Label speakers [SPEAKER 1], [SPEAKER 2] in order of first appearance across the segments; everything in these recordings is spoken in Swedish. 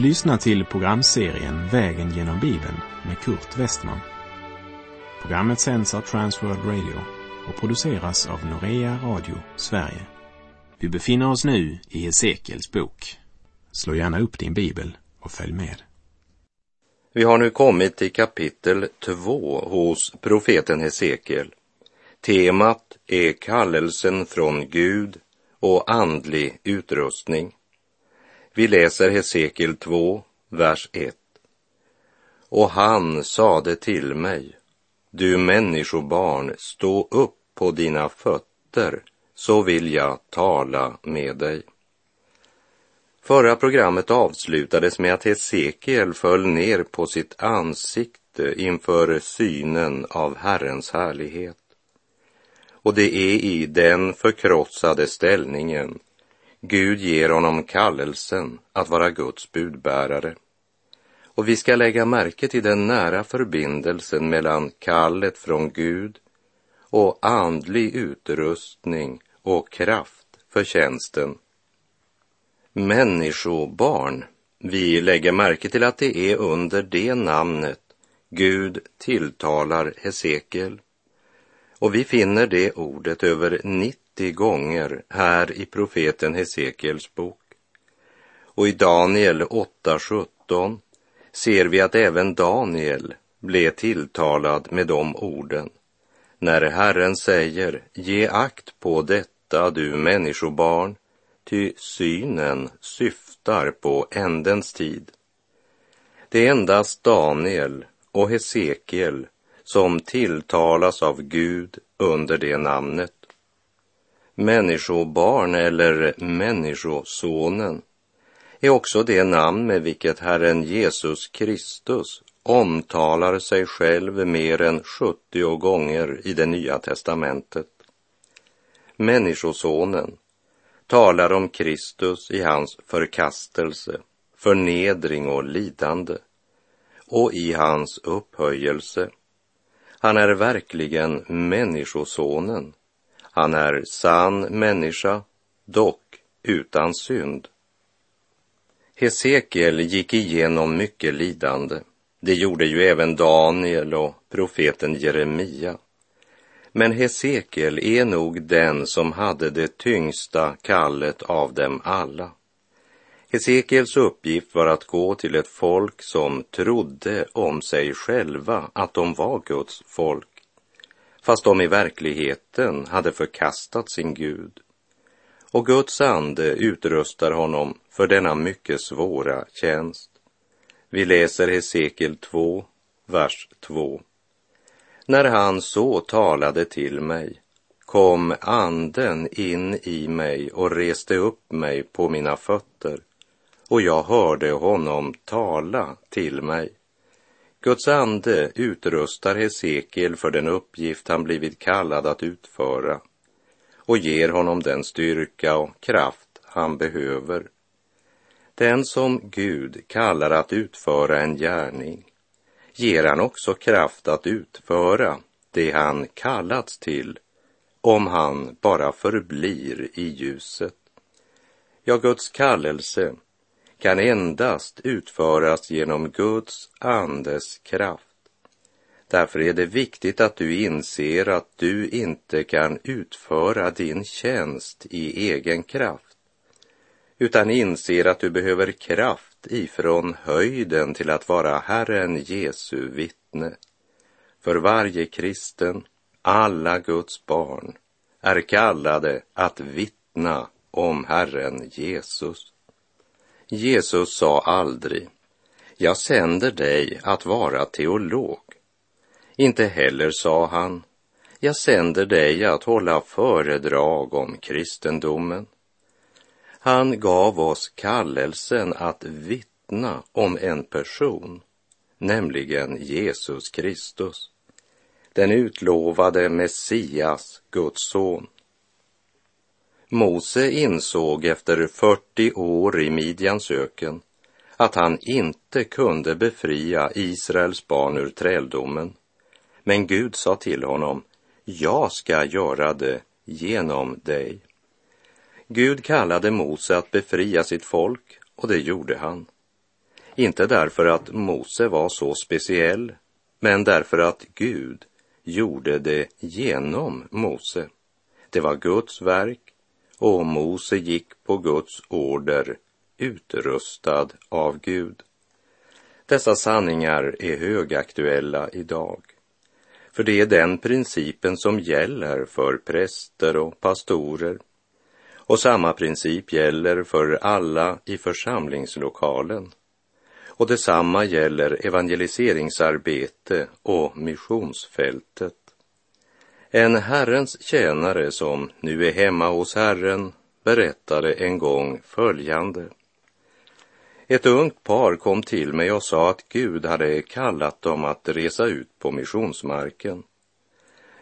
[SPEAKER 1] Du lyssnar till programserien Vägen genom Bibeln med Kurt Westman. Programmet sänds av Transworld Radio och produceras av Norea Radio Sverige. Vi befinner oss nu i Hesekiels bok. Slå gärna upp din bibel och följ med.
[SPEAKER 2] Vi har nu kommit till kapitel 2 hos profeten Hesekiel. Temat är kallelsen från Gud och andlig utrustning. Vi läser Hesekiel 2, vers 1. Och han sade till mig, du människobarn, stå upp på dina fötter, så vill jag tala med dig. Förra programmet avslutades med att Hesekiel föll ner på sitt ansikte inför synen av Herrens härlighet. Och det är i den förkrossade ställningen Gud ger honom kallelsen att vara Guds budbärare. Och vi ska lägga märke till den nära förbindelsen mellan kallet från Gud och andlig utrustning och kraft för tjänsten. Människobarn, vi lägger märke till att det är under det namnet Gud tilltalar Hesekiel. Och vi finner det ordet över 90 gånger här i profeten Hesekiels bok. Och i Daniel 8.17 ser vi att även Daniel blev tilltalad med de orden. När Herren säger, ge akt på detta du människobarn, ty synen syftar på ändens tid. Det är endast Daniel och Hesekiel som tilltalas av Gud under det namnet. Människobarn eller Människosonen är också det namn med vilket Herren Jesus Kristus omtalar sig själv mer än 70 gånger i det nya testamentet. Människosonen talar om Kristus i hans förkastelse, förnedring och lidande och i hans upphöjelse. Han är verkligen Människosonen. Han är sann människa, dock utan synd. Hesekiel gick igenom mycket lidande. Det gjorde ju även Daniel och profeten Jeremia. Men Hesekiel är nog den som hade det tyngsta kallet av dem alla. Hesekiels uppgift var att gå till ett folk som trodde om sig själva att de var Guds folk, fast de i verkligheten hade förkastat sin Gud. Och Guds ande utrustar honom för denna mycket svåra tjänst. Vi läser Hesekiel 2, vers 2. När han så talade till mig kom anden in i mig och reste upp mig på mina fötter och jag hörde honom tala till mig. Guds ande utrustar Hesekiel för den uppgift han blivit kallad att utföra och ger honom den styrka och kraft han behöver. Den som Gud kallar att utföra en gärning ger han också kraft att utföra det han kallats till om han bara förblir i ljuset. Ja, Guds kallelse kan endast utföras genom Guds andes kraft. Därför är det viktigt att du inser att du inte kan utföra din tjänst i egen kraft, utan inser att du behöver kraft ifrån höjden till att vara Herren Jesu vittne. För varje kristen, alla Guds barn, är kallade att vittna om Herren Jesus. Jesus sa aldrig, jag sänder dig att vara teolog. Inte heller sa han, jag sänder dig att hålla föredrag om kristendomen. Han gav oss kallelsen att vittna om en person, nämligen Jesus Kristus, den utlovade Messias, Guds son. Mose insåg efter 40 år i Midjans öken att han inte kunde befria Israels barn ur träldomen. Men Gud sa till honom, jag ska göra det genom dig. Gud kallade Mose att befria sitt folk och det gjorde han. Inte därför att Mose var så speciell, men därför att Gud gjorde det genom Mose. Det var Guds verk och Mose gick på Guds order utrustad av Gud. Dessa sanningar är högaktuella idag. För det är den principen som gäller för präster och pastorer. Och samma princip gäller för alla i församlingslokalen. Och detsamma gäller evangeliseringsarbete och missionsfältet. En Herrens tjänare som nu är hemma hos Herren berättade en gång följande. Ett ungt par kom till mig och sa att Gud hade kallat dem att resa ut på missionsmarken.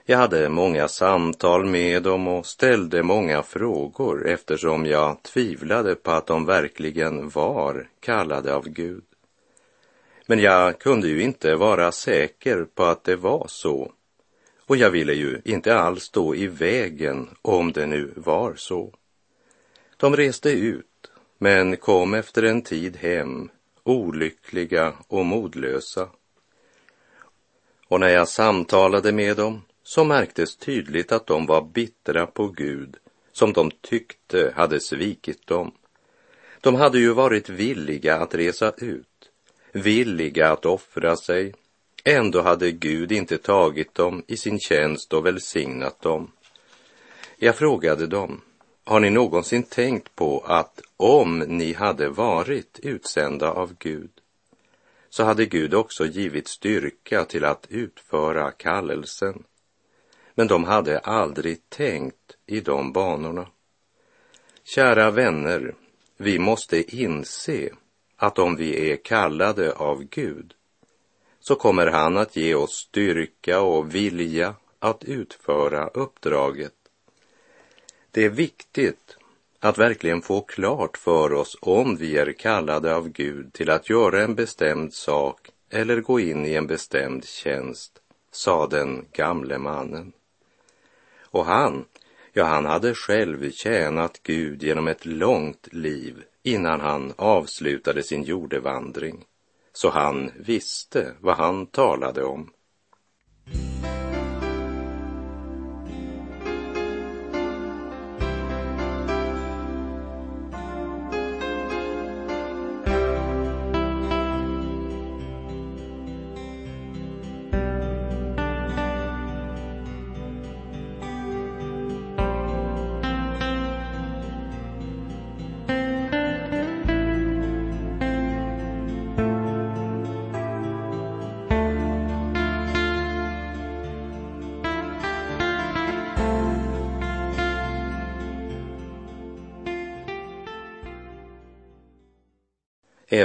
[SPEAKER 2] Jag hade många samtal med dem och ställde många frågor eftersom jag tvivlade på att de verkligen var kallade av Gud. Men jag kunde ju inte vara säker på att det var så. Och jag ville ju inte alls stå i vägen om det nu var så. De reste ut men kom efter en tid hem olyckliga och modlösa. Och när jag samtalade med dem så märktes tydligt att de var bittra på Gud som de tyckte hade svikit dem. De hade ju varit villiga att resa ut, villiga att offra sig. Ändå hade Gud inte tagit dem i sin tjänst och välsignat dem. Jag frågade dem, har ni någonsin tänkt på att om ni hade varit utsända av Gud så hade Gud också givit styrka till att utföra kallelsen. Men de hade aldrig tänkt i de banorna. Kära vänner, vi måste inse att om vi är kallade av Gud så kommer han att ge oss styrka och vilja att utföra uppdraget det är viktigt att verkligen få klart för oss om vi är kallade av Gud till att göra en bestämd sak eller gå in i en bestämd tjänst, sa den gamle mannen. Och han, ja, han hade själv tjänat Gud genom ett långt liv innan han avslutade sin jordevandring, så han visste vad han talade om.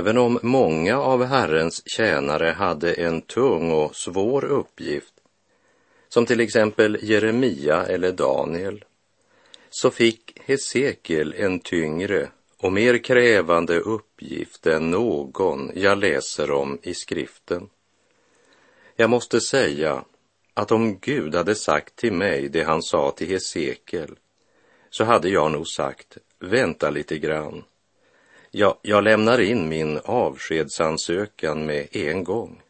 [SPEAKER 2] Även om många av Herrens tjänare hade en tung och svår uppgift, som till exempel Jeremia eller Daniel, så fick Hesekiel en tyngre och mer krävande uppgift än någon jag läser om i skriften. Jag måste säga att om Gud hade sagt till mig det han sa till Hesekiel, så hade jag nog sagt, vänta lite grann Ja, jag lämnar in min avskedsansökan med en gång.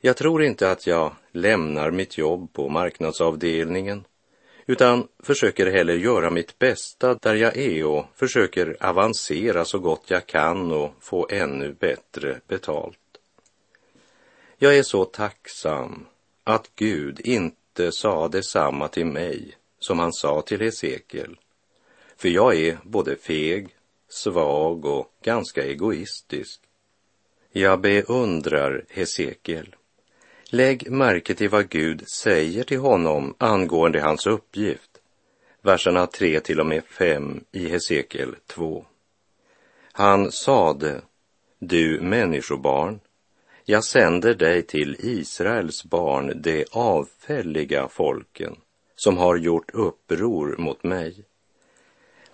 [SPEAKER 2] Jag tror inte att jag lämnar mitt jobb på marknadsavdelningen utan försöker heller göra mitt bästa där jag är och försöker avancera så gott jag kan och få ännu bättre betalt. Jag är så tacksam att Gud inte sa detsamma till mig som han sa till Hesekiel. För jag är både feg svag och ganska egoistisk. Jag beundrar Hesekiel. Lägg märke till vad Gud säger till honom angående hans uppgift. Verserna 3 till och med 5 i Hesekiel 2. Han sade, du människobarn, jag sänder dig till Israels barn, de avfälliga folken, som har gjort uppror mot mig.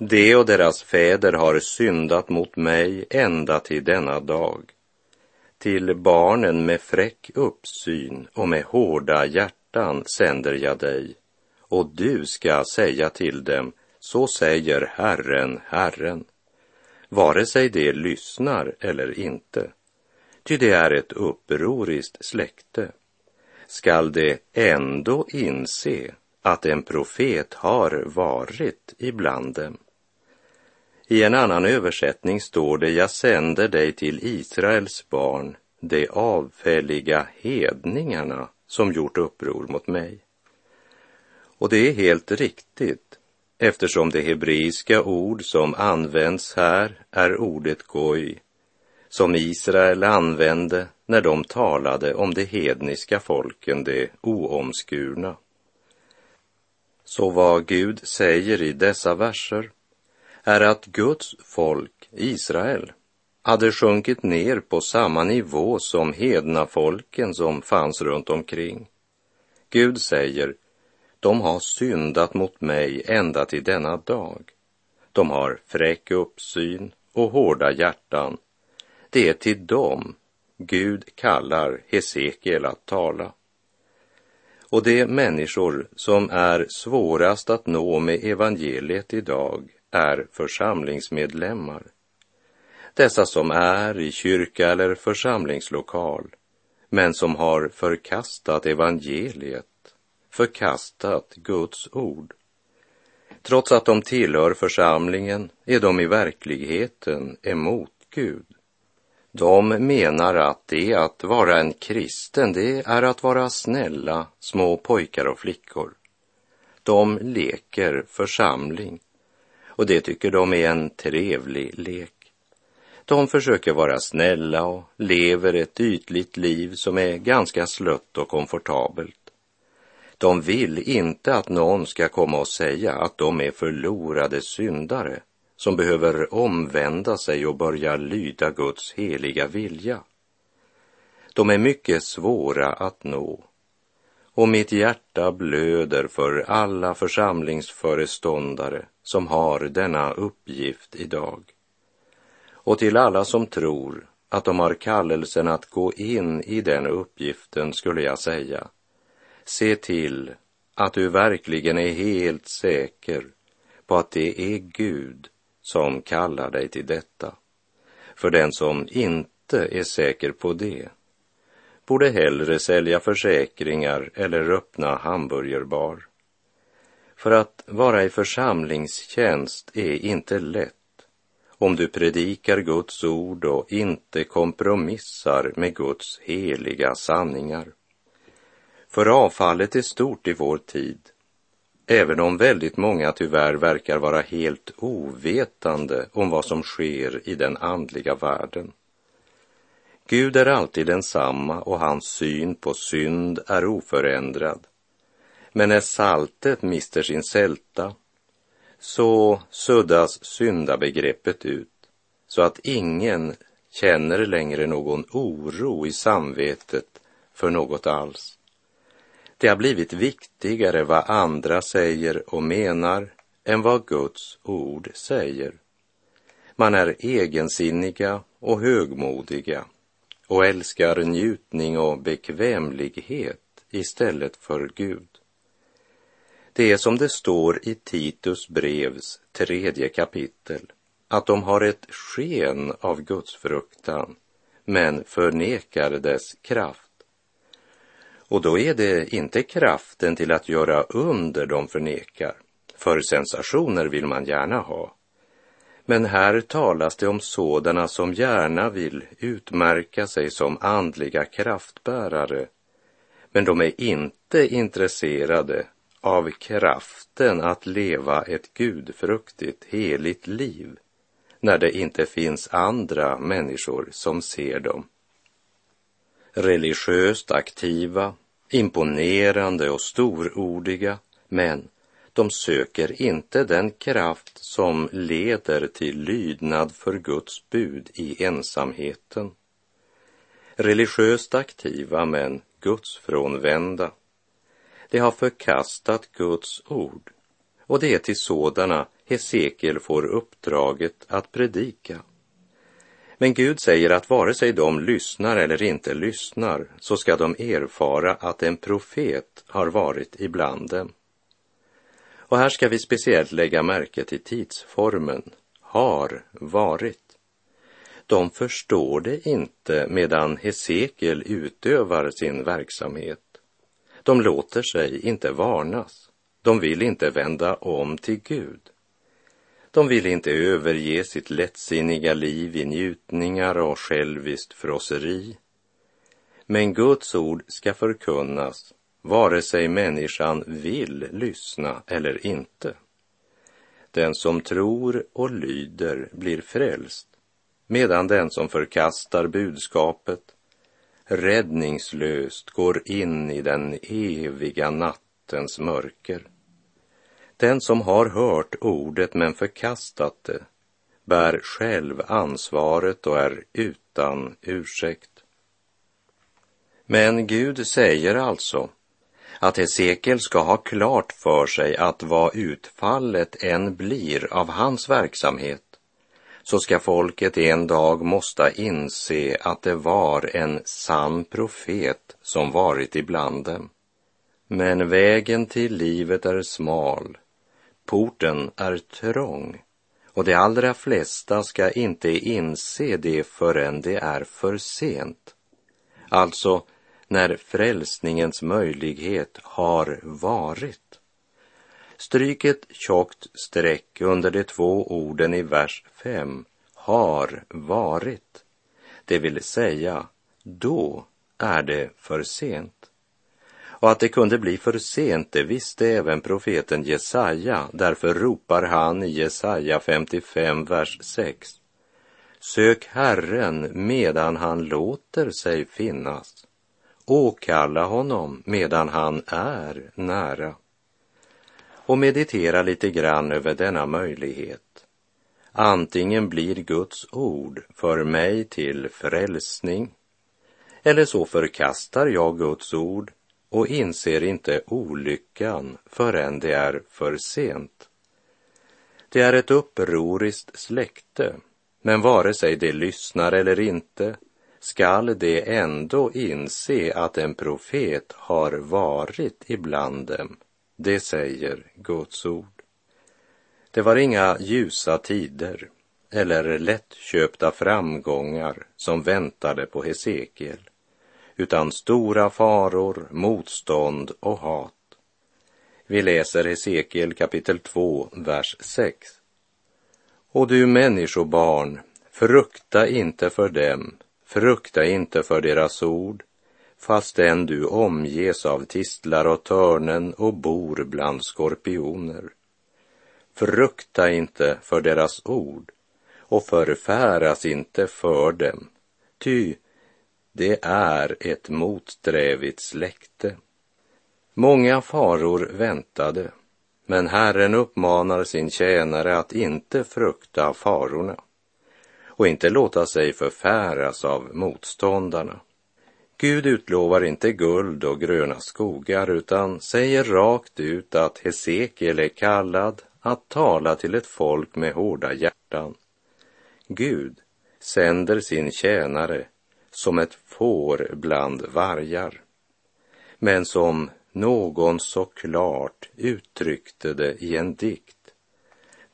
[SPEAKER 2] De och deras fäder har syndat mot mig ända till denna dag. Till barnen med fräck uppsyn och med hårda hjärtan sänder jag dig, och du ska säga till dem, så säger Herren, Herren. vare sig de lyssnar eller inte. Ty det är ett upproriskt släkte. Skall de ändå inse att en profet har varit ibland dem? I en annan översättning står det, jag sänder dig till Israels barn, de avfälliga hedningarna som gjort uppror mot mig. Och det är helt riktigt, eftersom det hebreiska ord som används här är ordet goj, som Israel använde när de talade om de hedniska folken, de oomskurna. Så vad Gud säger i dessa verser är att Guds folk, Israel, hade sjunkit ner på samma nivå som hedna folken som fanns runt omkring. Gud säger, de har syndat mot mig ända till denna dag. De har fräck uppsyn och hårda hjärtan. Det är till dem Gud kallar Hesekiel att tala. Och de människor som är svårast att nå med evangeliet idag är församlingsmedlemmar. Dessa som är i kyrka eller församlingslokal, men som har förkastat evangeliet, förkastat Guds ord. Trots att de tillhör församlingen är de i verkligheten emot Gud. De menar att det att vara en kristen, det är att vara snälla små pojkar och flickor. De leker församling och det tycker de är en trevlig lek. De försöker vara snälla och lever ett ytligt liv som är ganska slött och komfortabelt. De vill inte att någon ska komma och säga att de är förlorade syndare som behöver omvända sig och börja lyda Guds heliga vilja. De är mycket svåra att nå och mitt hjärta blöder för alla församlingsföreståndare som har denna uppgift idag. Och till alla som tror att de har kallelsen att gå in i den uppgiften skulle jag säga, se till att du verkligen är helt säker på att det är Gud som kallar dig till detta. För den som inte är säker på det borde hellre sälja försäkringar eller öppna hamburgerbar. För att vara i församlingstjänst är inte lätt om du predikar Guds ord och inte kompromissar med Guds heliga sanningar. För avfallet är stort i vår tid, även om väldigt många tyvärr verkar vara helt ovetande om vad som sker i den andliga världen. Gud är alltid densamma och hans syn på synd är oförändrad. Men när saltet mister sin sälta så suddas syndabegreppet ut så att ingen känner längre någon oro i samvetet för något alls. Det har blivit viktigare vad andra säger och menar än vad Guds ord säger. Man är egensinniga och högmodiga och älskar njutning och bekvämlighet istället för Gud. Det är som det står i Titus brevs tredje kapitel, att de har ett sken av Guds fruktan, men förnekar dess kraft. Och då är det inte kraften till att göra under de förnekar, för sensationer vill man gärna ha. Men här talas det om sådana som gärna vill utmärka sig som andliga kraftbärare, men de är inte intresserade av kraften att leva ett gudfruktigt, heligt liv när det inte finns andra människor som ser dem. Religiöst aktiva, imponerande och storordiga, men de söker inte den kraft som leder till lydnad för Guds bud i ensamheten. Religiöst aktiva men gudsfrånvända de har förkastat Guds ord och det är till sådana Hesekiel får uppdraget att predika. Men Gud säger att vare sig de lyssnar eller inte lyssnar så ska de erfara att en profet har varit ibland dem. Och här ska vi speciellt lägga märke till tidsformen, har varit. de förstår det inte medan Hesekiel utövar sin verksamhet. De låter sig inte varnas. De vill inte vända om till Gud. De vill inte överge sitt lättsinniga liv i njutningar och själviskt frosseri. Men Guds ord ska förkunnas vare sig människan vill lyssna eller inte. Den som tror och lyder blir frälst, medan den som förkastar budskapet räddningslöst går in i den eviga nattens mörker. Den som har hört ordet men förkastat det bär själv ansvaret och är utan ursäkt. Men Gud säger alltså att Hesekiel ska ha klart för sig att vad utfallet än blir av hans verksamhet så ska folket en dag måste inse att det var en sann profet som varit ibland dem. Men vägen till livet är smal, porten är trång och de allra flesta ska inte inse det förrän det är för sent. Alltså när frälsningens möjlighet har varit. Stryk ett tjockt streck under de två orden i vers 5, har varit. Det vill säga, då är det för sent. Och att det kunde bli för sent, det visste även profeten Jesaja. Därför ropar han i Jesaja 55, vers 6. Sök Herren medan han låter sig finnas. Åkalla honom medan han är nära. Och meditera lite grann över denna möjlighet. Antingen blir Guds ord för mig till frälsning, eller så förkastar jag Guds ord och inser inte olyckan förrän det är för sent. Det är ett upproriskt släkte, men vare sig de lyssnar eller inte skall de ändå inse att en profet har varit ibland dem. Det säger Guds ord. Det var inga ljusa tider eller lättköpta framgångar som väntade på Hesekiel, utan stora faror, motstånd och hat. Vi läser Hesekiel kapitel 2, vers 6. Och du människobarn, frukta inte för dem Frukta inte för deras ord, fastän du omges av tistlar och törnen och bor bland skorpioner. Frukta inte för deras ord och förfäras inte för dem, ty det är ett motsträvigt släkte. Många faror väntade, men Herren uppmanar sin tjänare att inte frukta farorna och inte låta sig förfäras av motståndarna. Gud utlovar inte guld och gröna skogar utan säger rakt ut att Hesekiel är kallad att tala till ett folk med hårda hjärtan. Gud sänder sin tjänare som ett får bland vargar. Men som någon så klart uttryckte det i en dikt.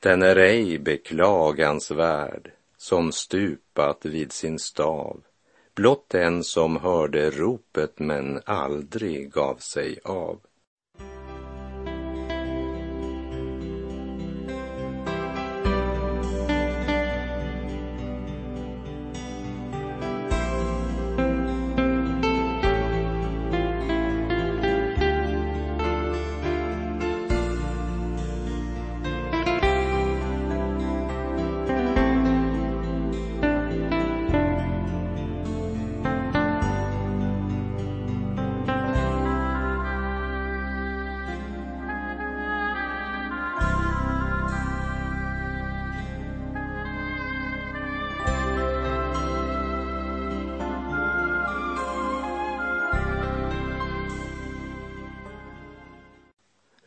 [SPEAKER 2] Den är ej beklagansvärd, som stupat vid sin stav, blott den som hörde ropet men aldrig gav sig av.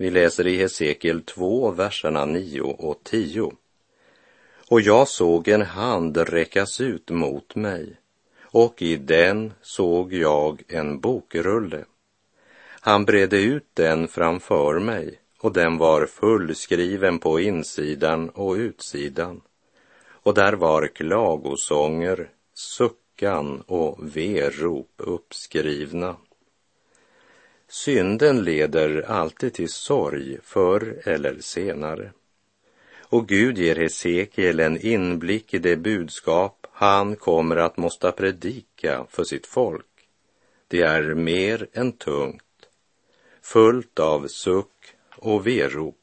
[SPEAKER 2] Vi läser i Hesekiel 2, verserna 9 och 10. Och jag såg en hand räckas ut mot mig, och i den såg jag en bokrulle. Han bredde ut den framför mig, och den var fullskriven på insidan och utsidan. och där var klagosånger, suckan och verop uppskrivna. Synden leder alltid till sorg förr eller senare. Och Gud ger Hesekiel en inblick i det budskap han kommer att måste predika för sitt folk. Det är mer än tungt, fullt av suck och verop.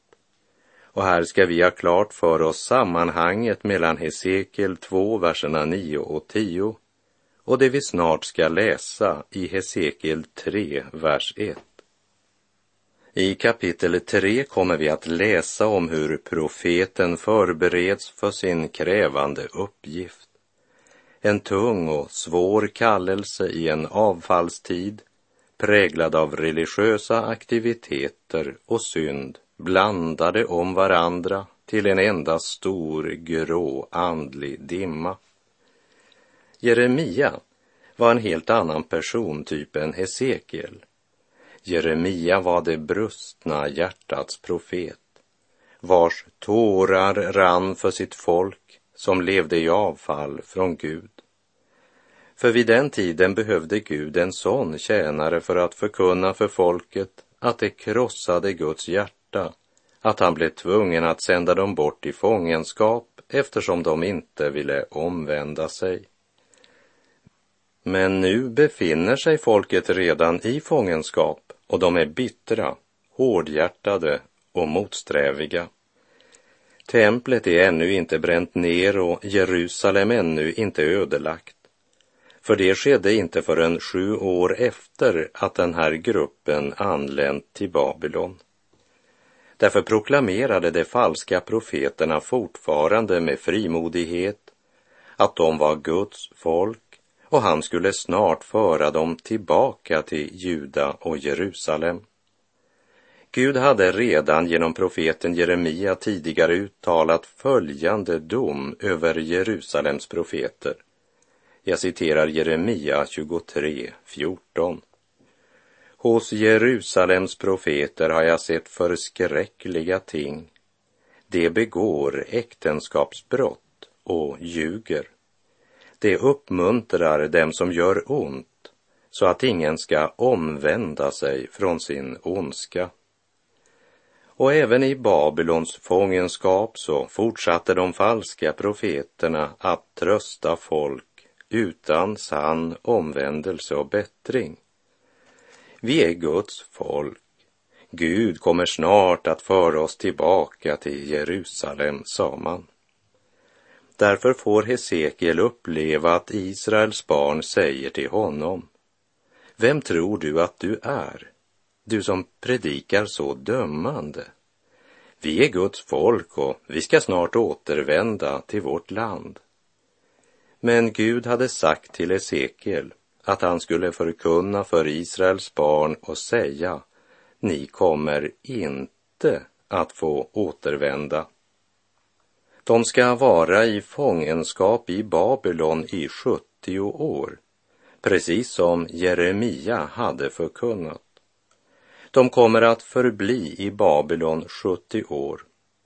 [SPEAKER 2] Och här ska vi ha klart för oss sammanhanget mellan Hesekiel 2, verserna 9 och 10 och det vi snart ska läsa i Hesekiel 3, vers 1. I kapitel 3 kommer vi att läsa om hur profeten förbereds för sin krävande uppgift. En tung och svår kallelse i en avfallstid präglad av religiösa aktiviteter och synd blandade om varandra till en enda stor grå andlig dimma. Jeremia var en helt annan persontyp än Hesekiel. Jeremia var det brustna hjärtats profet, vars tårar rann för sitt folk som levde i avfall från Gud. För vid den tiden behövde Gud en sån tjänare för att förkunna för folket att det krossade Guds hjärta, att han blev tvungen att sända dem bort i fångenskap eftersom de inte ville omvända sig. Men nu befinner sig folket redan i fångenskap och de är bittra, hårdhjärtade och motsträviga. Templet är ännu inte bränt ner och Jerusalem ännu inte ödelagt. För det skedde inte förrän sju år efter att den här gruppen anlänt till Babylon. Därför proklamerade de falska profeterna fortfarande med frimodighet att de var Guds folk och han skulle snart föra dem tillbaka till Juda och Jerusalem. Gud hade redan genom profeten Jeremia tidigare uttalat följande dom över Jerusalems profeter. Jag citerar Jeremia 23, 14. Hos Jerusalems profeter har jag sett förskräckliga ting. De begår äktenskapsbrott och ljuger. Det uppmuntrar dem som gör ont så att ingen ska omvända sig från sin ondska. Och även i Babylons fångenskap så fortsatte de falska profeterna att trösta folk utan sann omvändelse och bättring. Vi är Guds folk. Gud kommer snart att föra oss tillbaka till Jerusalem, sa man. Därför får Hesekiel uppleva att Israels barn säger till honom, Vem tror du att du är, du som predikar så dömande? Vi är Guds folk och vi ska snart återvända till vårt land. Men Gud hade sagt till Hesekiel att han skulle förkunna för Israels barn och säga, ni kommer inte att få återvända de ska vara i fångenskap i Babylon i 70 år, precis som Jeremia hade förkunnat. De kommer att förbli i Babylon 70 år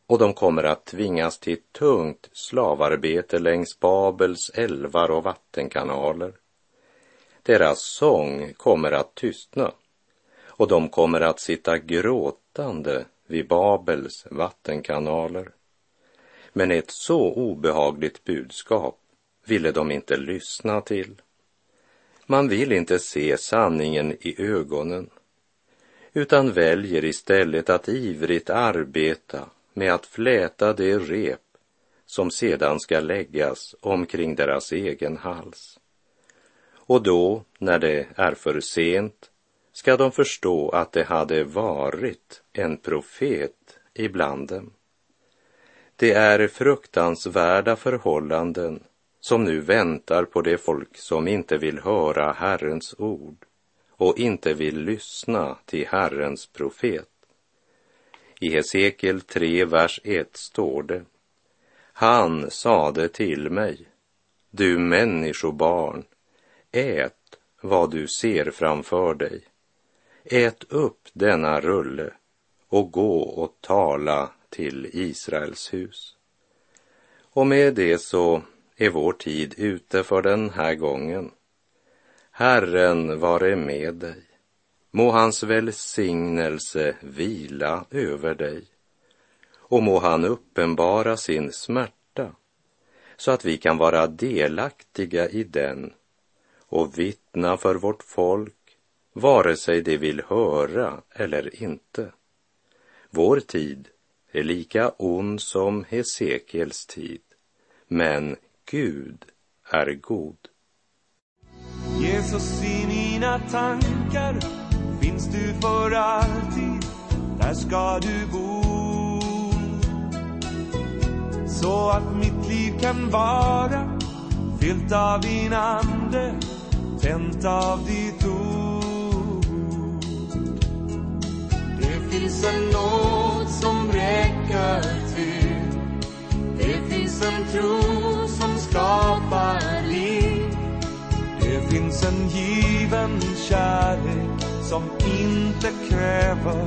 [SPEAKER 2] och de kommer att tvingas till tungt slavarbete längs Babels älvar och vattenkanaler. Deras sång kommer att tystna och de kommer att sitta gråtande vid Babels vattenkanaler. Men ett så obehagligt budskap ville de inte lyssna till. Man vill inte se sanningen i ögonen utan väljer istället att ivrigt arbeta med att fläta det rep som sedan ska läggas omkring deras egen hals. Och då, när det är för sent, ska de förstå att det hade varit en profet ibland dem. Det är fruktansvärda förhållanden som nu väntar på det folk som inte vill höra Herrens ord och inte vill lyssna till Herrens profet. I Hesekiel 3, vers 1 står det. Han sade till mig, du människobarn, ät vad du ser framför dig. Ät upp denna rulle och gå och tala till Israels hus. Och med det så är vår tid ute för den här gången. Herren vare med dig. Må hans välsignelse vila över dig och må han uppenbara sin smärta så att vi kan vara delaktiga i den och vittna för vårt folk vare sig de vill höra eller inte. Vår tid är lika ond som Hesekiels tid, men Gud är god.
[SPEAKER 3] Jesus, i mina tankar finns du för alltid, där ska du bo. Så att mitt liv kan vara fyllt av din ande, tänt av ditt ord. Finns en nåd som räcker till, det finns en tro som skapar liv. Det finns en given kärlek som inte kräver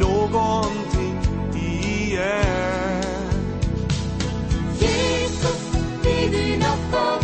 [SPEAKER 3] någonting igen.
[SPEAKER 4] Jesus, vid dina fötter